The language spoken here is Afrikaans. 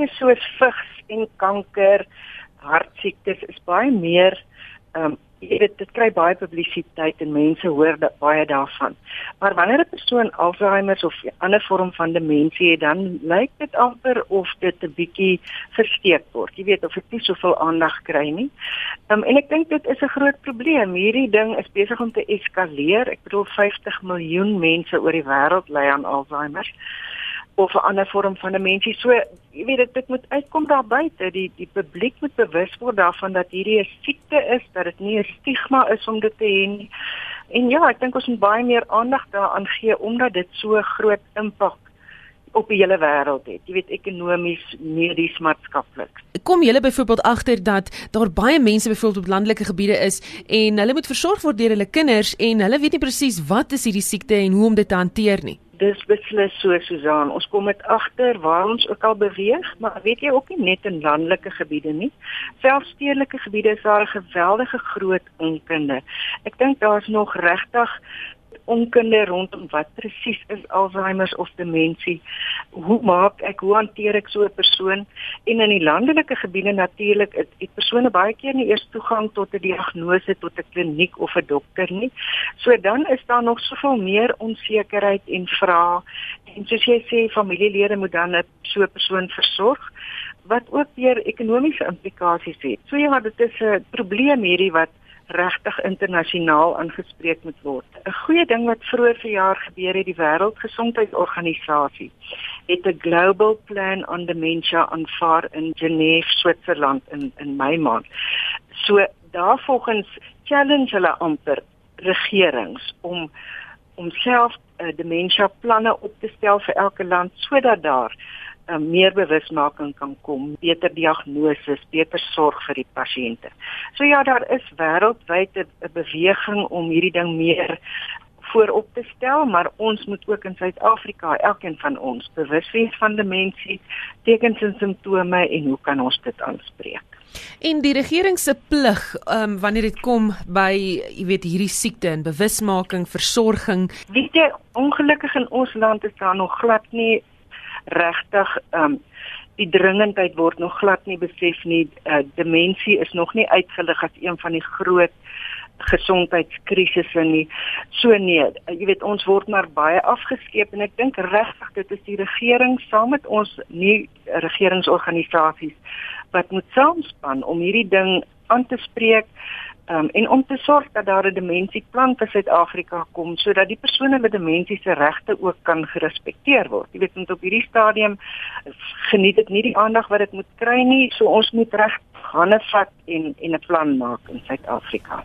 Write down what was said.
siektes soos vigs en kanker, hartsiektes is baie meer ehm um, jy weet dit kry baie publisiteit en mense hoor dat baie daarvan. Maar wanneer 'n persoon Alzheimer of 'n ander vorm van demensie het, dan lyk dit amper of dit 'n bietjie versteek word. Jy weet of dit nie soveel aandag kry nie. Um, en ek dink dit is 'n groot probleem. Hierdie ding is besig om te eskaleer. Ek bedoel 50 miljoen mense oor die wêreld ly aan Alzheimer of 'n ander vorm van demensie. So, jy weet dit dit moet uitkom daar buite. Die die publiek moet bewus word daarvan dat hierdie 'n siekte is, dat dit nie 'n stigma is om dit te hê nie. En ja, ek dink ons moet baie meer aandag daaraan gee omdat dit so groot impak op die hele wêreld het. Jy weet ekonomies, medies, maatskaplik. Kom julle byvoorbeeld agter dat daar baie mense byvoorbeeld op landelike gebiede is en hulle moet versorg word deur hulle kinders en hulle weet nie presies wat is hierdie siekte en hoe om dit te hanteer nie dis beslis so Susan. Ons kom met agter waar ons ook al beweeg, maar weet jy ook nie net in landelike gebiede nie. Selfs stedelike gebiede is daar 'n geweldige groot onkunde. Ek dink daar's nog regtig onkunde rondom wat presies is Alzheimer of demensie. Hoe maak ek, hoe hanteer ek so 'n persoon? En in die landelike gebiede natuurlik het, het persone baie keer nie eers toegang tot 'n diagnose tot 'n kliniek of 'n dokter nie. So dan is daar nog soveel meer onsekerheid en vrae. En soos jy sê, familielede moet dan 'n so 'n persoon versorg wat ook weer ekonomiese implikasies het. So ja, dit is 'n probleem hierdie wat regtig internasionaal aangespreek moet word. 'n Goeie ding wat vroeër verjaar gebeur het, die Wêreldgesondheidsorganisasie het 'n global plan on dementia aanvaar in Genève, Switserland in in Mei maand. So daarvolgens challenge hulle amper regerings om om self uh, dementia planne op te stel vir elke land sodat daar uh, meer bewusmaking kan kom, beter diagnose, beter sorg vir die pasiënte. So ja, daar is wêreldwyd 'n beweging om hierdie ding meer voorop te stel, maar ons moet ook in Suid-Afrika, elkeen van ons, bewus wees van demensie, tekens en simptome en hoe kan ons dit aanspreek? En die regering se plig, ehm um, wanneer dit kom by, jy weet, hierdie siekte en bewusmaking, versorging. Weet jy, ongelukkig in ons land is daar nog glad nie regtig um die dringendheid word nog glad nie besef nie. Uh, demensie is nog nie uitgelig as een van die groot gesondheidskrisisse nie. So nee, jy weet ons word maar baie afgeskeep en ek dink regtig dit is die regering saam met ons nie regeringsorganisasies wat moet saamspan om hierdie ding aan te spreek um, en om te sorg dat daar 'n demensieplan vir Suid-Afrika kom sodat die persone met demensie se regte ook kan gerespekteer word. Jy weet net op hierdie stadium geniet dit nie die aandag wat dit moet kry nie, so ons moet reg hande vat en en 'n plan maak in Suid-Afrika.